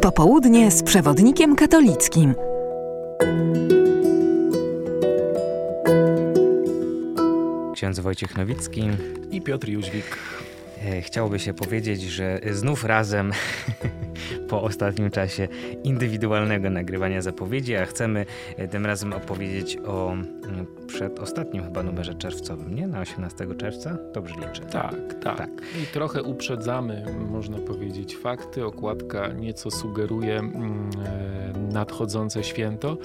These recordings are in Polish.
Popołudnie z przewodnikiem katolickim. Ksiądz Wojciech Nowicki. I Piotr Jóźwik. E, chciałoby się powiedzieć, że znów razem po ostatnim czasie indywidualnego nagrywania zapowiedzi, a chcemy e, tym razem opowiedzieć o mm, przedostatnim chyba numerze czerwcowym, nie? Na 18 czerwca? Dobrze liczę. Tak, tak, tak. I trochę uprzedzamy, można powiedzieć, fakty. Okładka nieco sugeruje mm, e, nadchodzące święto.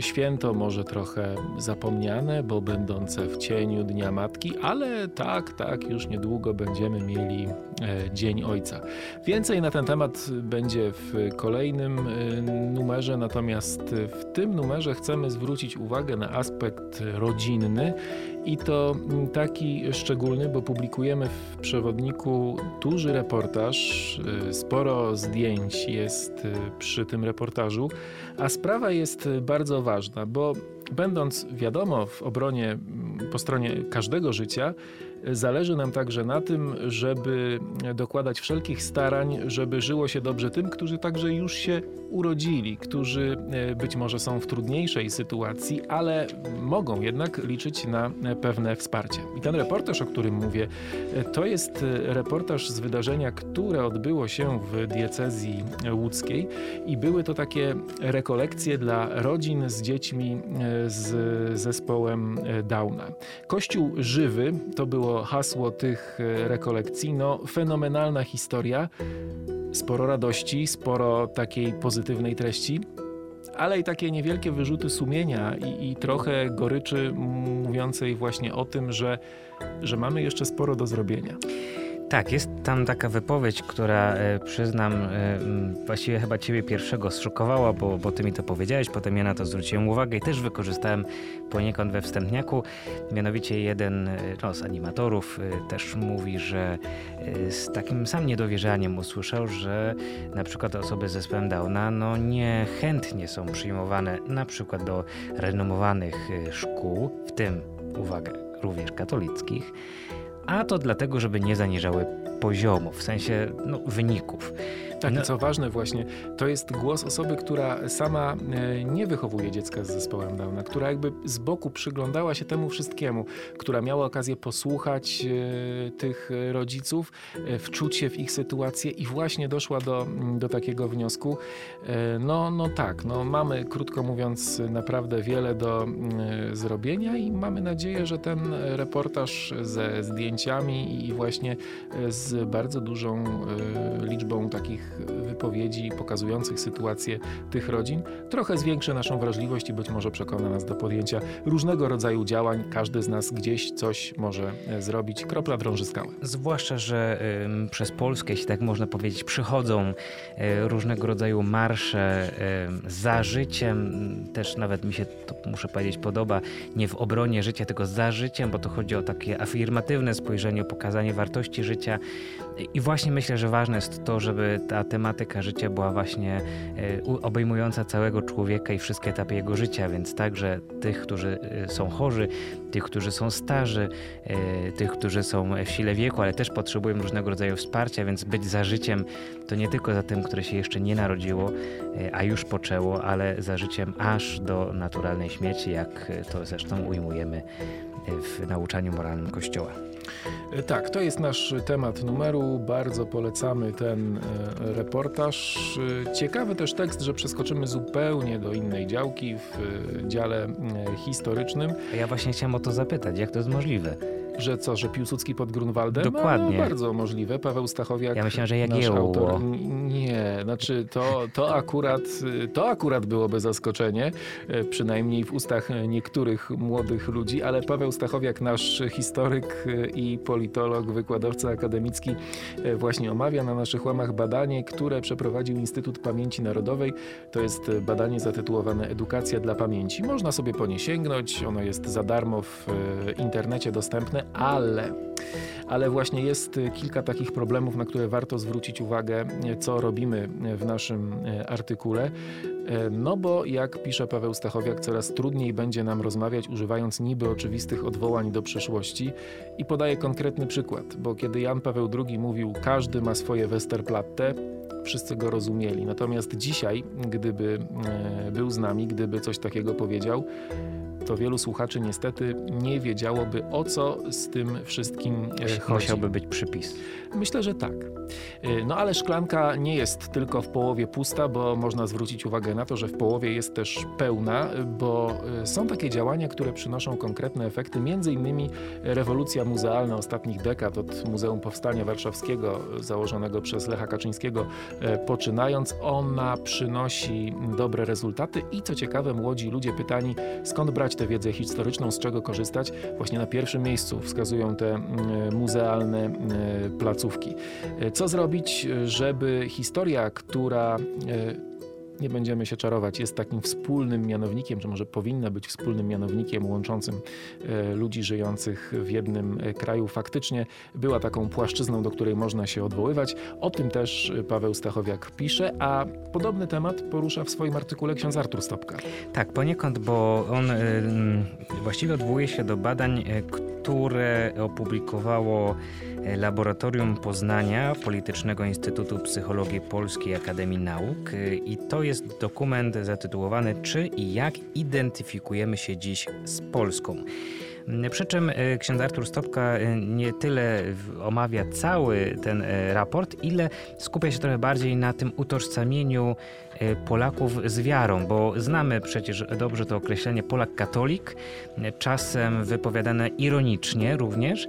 Święto może trochę zapomniane, bo będące w cieniu Dnia Matki, ale tak, tak, już niedługo będziemy mieli e, Dzień Ojca. Więcej na ten temat będzie w kolejnym e, numerze, natomiast w tym numerze chcemy zwrócić uwagę na aspekt rodzinny i to taki szczególny, bo publikujemy w przewodniku duży reportaż, e, sporo zdjęć jest przy tym reportażu, a sprawa jest bardzo ważna, bo będąc wiadomo w obronie po stronie każdego życia, Zależy nam także na tym, żeby dokładać wszelkich starań, żeby żyło się dobrze tym, którzy także już się urodzili, którzy e, być może są w trudniejszej sytuacji, ale mogą jednak liczyć na pewne wsparcie. I ten reportaż, o którym mówię, e, to jest e, reportaż z wydarzenia, które odbyło się w diecezji łódzkiej i były to takie rekolekcje dla rodzin z dziećmi z zespołem Downa. Kościół żywy to było hasło tych e, rekolekcji. No, fenomenalna historia, sporo radości, sporo takiej pozytywnej treści, ale i takie niewielkie wyrzuty sumienia i, i trochę goryczy mówiącej właśnie o tym, że, że mamy jeszcze sporo do zrobienia. Tak, jest tam taka wypowiedź, która e, przyznam, e, właściwie chyba ciebie pierwszego zszokowała, bo, bo ty mi to powiedziałeś, potem ja na to zwróciłem uwagę i też wykorzystałem poniekąd we wstępniaku. Mianowicie jeden e, no, z animatorów też mówi, że z takim sam niedowierzaniem usłyszał, że na przykład osoby z zespołem Downa no, niechętnie są przyjmowane na przykład do renomowanych szkół, w tym, uwaga, również katolickich a to dlatego, żeby nie zaniżały poziomu, w sensie no, wyników. Tak, no. co ważne właśnie, to jest głos osoby, która sama e, nie wychowuje dziecka z zespołem Downa, która jakby z boku przyglądała się temu wszystkiemu, która miała okazję posłuchać e, tych rodziców, e, wczuć się w ich sytuację i właśnie doszła do, do takiego wniosku. No, no tak, no mamy, krótko mówiąc, naprawdę wiele do zrobienia i mamy nadzieję, że ten reportaż ze zdjęciami i właśnie z bardzo dużą liczbą takich wypowiedzi pokazujących sytuację tych rodzin trochę zwiększy naszą wrażliwość i być może przekona nas do podjęcia różnego rodzaju działań. Każdy z nas gdzieś coś może e, zrobić. Kropla drąży skałę. Zwłaszcza, że y, przez Polskę, jeśli tak można powiedzieć, przychodzą y, różnego rodzaju marsze y, za życiem. Też nawet mi się, to muszę powiedzieć, podoba nie w obronie życia, tylko za życiem, bo to chodzi o takie afirmatywne spojrzenie, o pokazanie wartości życia. I właśnie myślę, że ważne jest to, żeby ta tematyka życia była właśnie e, obejmująca całego człowieka i wszystkie etapy jego życia, więc także tych, którzy e, są chorzy, tych, którzy są starzy, e, tych, którzy są w sile wieku, ale też potrzebują różnego rodzaju wsparcia, więc być za życiem to nie tylko za tym, które się jeszcze nie narodziło, a już poczęło, ale za życiem aż do naturalnej śmierci, jak to zresztą ujmujemy w nauczaniu moralnym Kościoła. E, tak, to jest nasz temat numeru. Bardzo polecamy ten e, reportaż. E, ciekawy też tekst, że przeskoczymy zupełnie do innej działki w dziale historycznym. Ja właśnie chciałem o to zapytać, jak to jest możliwe? Że co, że Piłsudski pod Grunwaldem? Dokładnie. No, bardzo możliwe. Paweł Stachowiak, ja myślałem, że nasz autor. Nie, znaczy to, to, akurat, to akurat byłoby zaskoczenie, e, przynajmniej w ustach niektórych młodych ludzi, ale Paweł Stachowiak, nasz historyk e, i politolog, wykładowca akademicki e, właśnie omawia na naszych łamach badanie, które przeprowadził Instytut Pamięci Narodowej. To jest badanie zatytułowane Edukacja dla pamięci. Można sobie po nie sięgnąć, ono jest za darmo w internecie dostępne, ale ale właśnie jest kilka takich problemów, na które warto zwrócić uwagę, co robimy w naszym artykule. No bo jak pisze Paweł Stachowiak, coraz trudniej będzie nam rozmawiać używając niby oczywistych odwołań do przeszłości i podaje konkretny przykład, bo kiedy Jan Paweł II mówił każdy ma swoje Westerplatte, wszyscy go rozumieli. Natomiast dzisiaj, gdyby był z nami, gdyby coś takiego powiedział, to wielu słuchaczy niestety nie wiedziałoby o co z tym wszystkim chodzi. Musiałby być przypis. Myślę, że tak. E, no ale szklanka nie jest tylko w połowie pusta, bo można zwrócić uwagę na to, że w połowie jest też pełna, bo e, są takie działania, które przynoszą konkretne efekty, między innymi rewolucja muzealna ostatnich dekad od Muzeum Powstania Warszawskiego założonego przez Lecha Kaczyńskiego poczynając. Ona przynosi dobre rezultaty i co ciekawe młodzi ludzie pytani skąd brać tę wiedzę historyczną, z czego korzystać, właśnie na pierwszym miejscu wskazują te mm, muzealne mm, placówki. E, co zrobić, żeby historia, która e, nie będziemy się czarować, jest takim wspólnym mianownikiem, czy może powinna być wspólnym mianownikiem łączącym e, ludzi żyjących w jednym e, kraju. Faktycznie była taką płaszczyzną, do której można się odwoływać. O tym też Paweł Stachowiak pisze, a podobny temat porusza w swoim artykule ksiądz Artur Stopka. Tak, poniekąd, bo on właściwie odwołuje się do badań, które opublikowało Laboratorium Poznania Politycznego Instytutu Psychologii Polskiej Akademii Nauk i to jest dokument zatytułowany Czy i jak identyfikujemy się dziś z Polską. Przy czym e, ksiądz Artur Stopka e, nie tyle omawia cały ten e, raport, ile skupia się trochę bardziej na tym utożsamieniu Polaków z wiarą, bo znamy przecież dobrze to określenie Polak-katolik, czasem wypowiadane ironicznie również.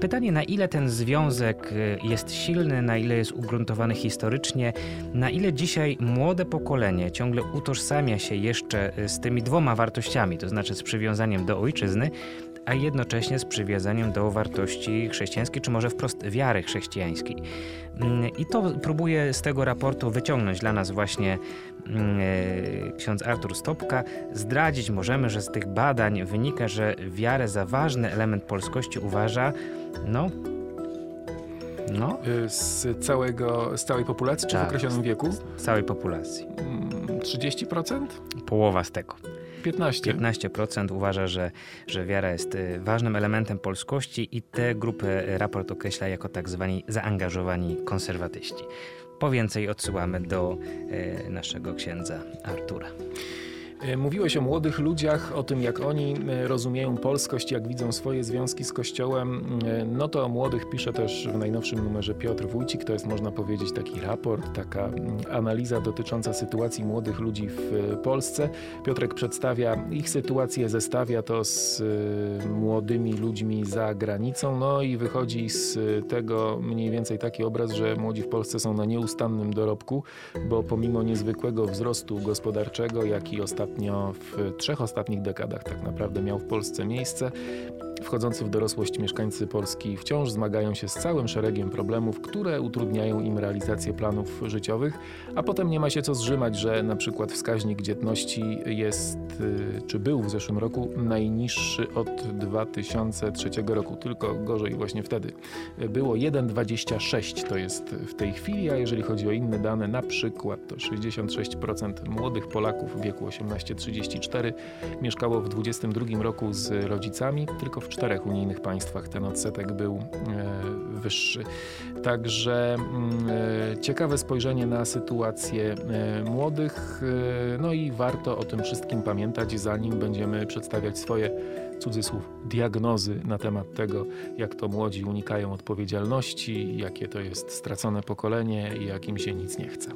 Pytanie, na ile ten związek jest silny, na ile jest ugruntowany historycznie, na ile dzisiaj młode pokolenie ciągle utożsamia się jeszcze z tymi dwoma wartościami, to znaczy z przywiązaniem do ojczyzny, a jednocześnie z przywiązaniem do wartości chrześcijańskiej, czy może wprost wiary chrześcijańskiej. Mm, I to próbuje z tego raportu wyciągnąć dla nas właśnie mm, e, ksiądz Artur Stopka. Zdradzić możemy, że z tych badań wynika, że wiarę za ważny element polskości uważa, no, no. Y, z, całego, z całej populacji, czy tak, w określonym wieku? Z całej populacji. 30%? Mm, Połowa z tego. 15. 15% uważa, że, że wiara jest y, ważnym elementem polskości i tę grupę raport określa jako tak zwani zaangażowani konserwatyści. Po więcej odsyłamy do y, naszego księdza Artura. E, mówiłeś o młodych ludziach, o tym jak oni e, rozumieją polskość, jak widzą swoje związki z Kościołem. E, no to o młodych pisze też w najnowszym numerze Piotr Wójcik. To jest można powiedzieć taki raport, taka mm, analiza dotycząca sytuacji młodych ludzi w Polsce. Piotrek przedstawia ich sytuację, zestawia to z młodymi ludźmi za granicą. No i wychodzi z tego mniej więcej taki obraz, że młodzi w Polsce są na nieustannym dorobku, bo pomimo niezwykłego wzrostu gospodarczego, jak i ostatnio ostatnio, w trzech ostatnich dekadach tak naprawdę miał w Polsce miejsce. Wchodzący w dorosłość mieszkańcy Polski wciąż zmagają się z całym szeregiem problemów, które utrudniają im realizację planów życiowych, a potem nie ma się co zrzymać, że na przykład wskaźnik dzietności jest, y, czy był w zeszłym roku, najniższy od 2003 roku, tylko gorzej właśnie wtedy. Było 1,26 to jest w tej chwili, a jeżeli chodzi o inne dane, na przykład to 66% młodych Polaków w wieku 18-34 mieszkało w 2022 roku z rodzicami, tylko w w czterech unijnych państwach ten odsetek był e, wyższy. Także mm, e, ciekawe spojrzenie na sytuację e, młodych, no i warto o tym wszystkim pamiętać, zanim będziemy przedstawiać swoje cudzysłów diagnozy na temat tego, jak to młodzi unikają odpowiedzialności, jakie to jest stracone pokolenie i jak im się nic nie chce.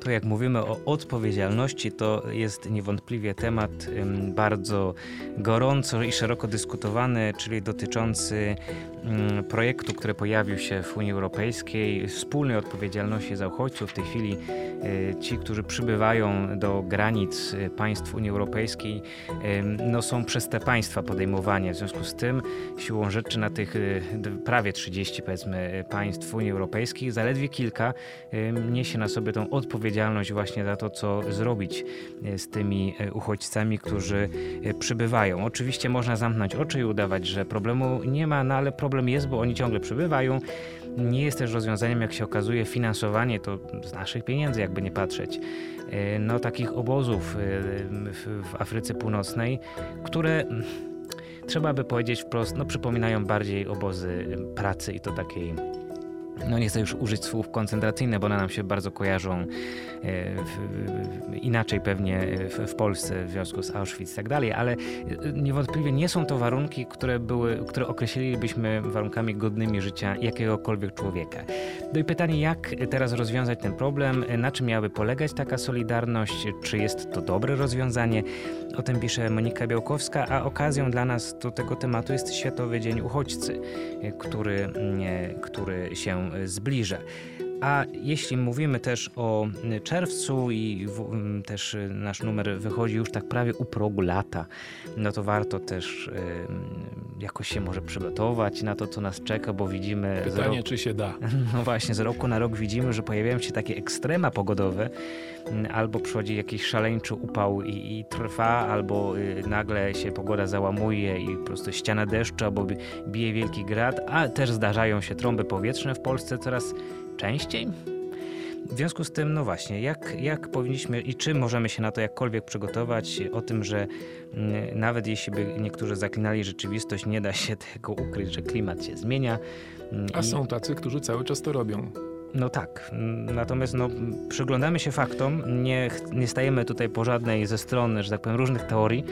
To jak mówimy o odpowiedzialności, to jest niewątpliwie temat bardzo gorąco i szeroko dyskutowany, czyli dotyczący mm, projektu, który pojawił się w Unii Europejskiej, wspólnej odpowiedzialności za uchodźców. W tej chwili e, ci, którzy przybywają do granic państw Unii Europejskiej, no są przez te państwa podejmowanie. W związku z tym siłą rzeczy na tych prawie 30 powiedzmy państw Unii Europejskiej zaledwie kilka niesie na sobie tą odpowiedzialność właśnie za to, co zrobić z tymi uchodźcami, którzy przybywają. Oczywiście można zamknąć oczy i udawać, że problemu nie ma, no ale problem jest, bo oni ciągle przybywają. Nie jest też rozwiązaniem, jak się okazuje, finansowanie to z naszych pieniędzy, jakby nie patrzeć. No, takich obozów w Afryce Północnej, które trzeba by powiedzieć wprost, no, przypominają bardziej obozy pracy i to takiej no nie chcę już użyć słów koncentracyjne, bo one nam się bardzo kojarzą e, w, inaczej pewnie w, w, Polsce w związku z Auschwitz i tak dalej, ale e, niewątpliwie nie są to warunki, które, były, które określilibyśmy warunkami godnymi życia jakiegokolwiek człowieka. No i pytanie, jak teraz rozwiązać ten problem, na czym miałaby polegać taka solidarność, czy jest to dobre rozwiązanie? O tym pisze Monika Białkowska, a okazją dla nas do tego tematu jest Światowy Dzień Uchodźcy, e, który, który się zbliża. A jeśli mówimy też o czerwcu i w, też nasz numer wychodzi już tak prawie u progu lata, no to warto też y, jakoś się może przygotować na to, co nas czeka, bo widzimy... Pytanie, czy się da. No właśnie, z roku na rok widzimy, że pojawiają się takie ekstrema pogodowe, albo przychodzi jakiś szaleńczy upał i, i trwa, albo y, nagle się pogoda załamuje i po prostu ściana deszczu, albo bije wielki grad, a też zdarzają się trąby powietrzne w Polsce coraz częściej. W związku z tym, no właśnie, jak, jak powinniśmy i czy możemy się na to jakkolwiek przygotować, o tym, że mm, nawet jeśli by niektórzy zaklinali rzeczywistość, nie da się tego ukryć, że klimat się zmienia. Mm, A są tacy, którzy cały czas to robią. No tak, natomiast no, przyglądamy się faktom, nie, nie stajemy tutaj po żadnej ze stron, że tak powiem, różnych teorii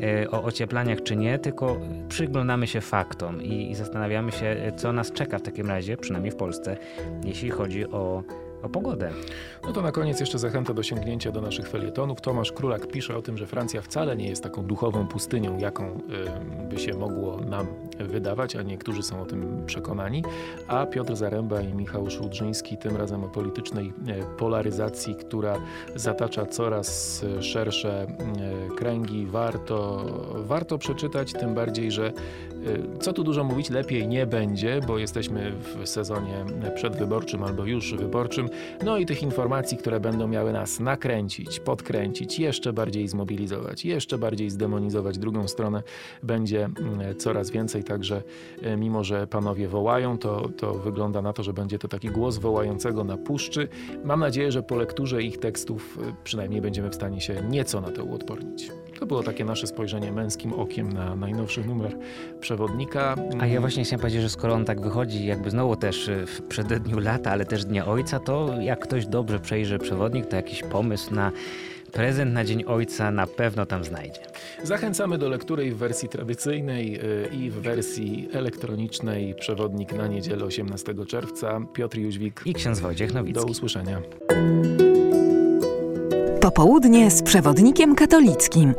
e, o ocieplaniach czy nie, tylko przyglądamy się faktom i, i zastanawiamy się, co nas czeka w takim razie, przynajmniej w Polsce, jeśli chodzi o o pogodę. No to na koniec jeszcze zachęta do sięgnięcia do naszych felietonów. Tomasz Królak pisze o tym, że Francja wcale nie jest taką duchową pustynią, jaką y, by się mogło nam wydawać, a niektórzy są o tym przekonani. A Piotr Zaręba i Michał Szudrzyński tym razem o politycznej e, polaryzacji, która zatacza coraz szersze e, kręgi. Warto, warto przeczytać, tym bardziej, że e, co tu dużo mówić, lepiej nie będzie, bo jesteśmy w sezonie przedwyborczym albo już wyborczym. No i tych informacji, które będą miały nas nakręcić, podkręcić, jeszcze bardziej zmobilizować, jeszcze bardziej zdemonizować drugą stronę, będzie mm, coraz więcej. Także e, mimo, że panowie wołają, to, to wygląda na to, że będzie to taki głos wołającego na puszczy. Mam nadzieję, że po lekturze ich tekstów e, przynajmniej będziemy w stanie się nieco na to uodpornić. To było takie nasze spojrzenie męskim okiem na najnowszy numer przewodnika. A ja właśnie chciałem powiedzieć, że skoro on tak wychodzi jakby znowu też e, w przededniu lata, ale też Dnia Ojca, to jak ktoś dobrze przejrzy przewodnik, to jakiś pomysł na prezent na Dzień Ojca na pewno tam znajdzie. Zachęcamy do lektury w wersji tradycyjnej e, i w wersji elektronicznej. Przewodnik na niedzielę 18 czerwca. Piotr Jóźwik i ksiądz Wojciech Nowicki. Do usłyszenia. Popołudnie z przewodnikiem katolickim.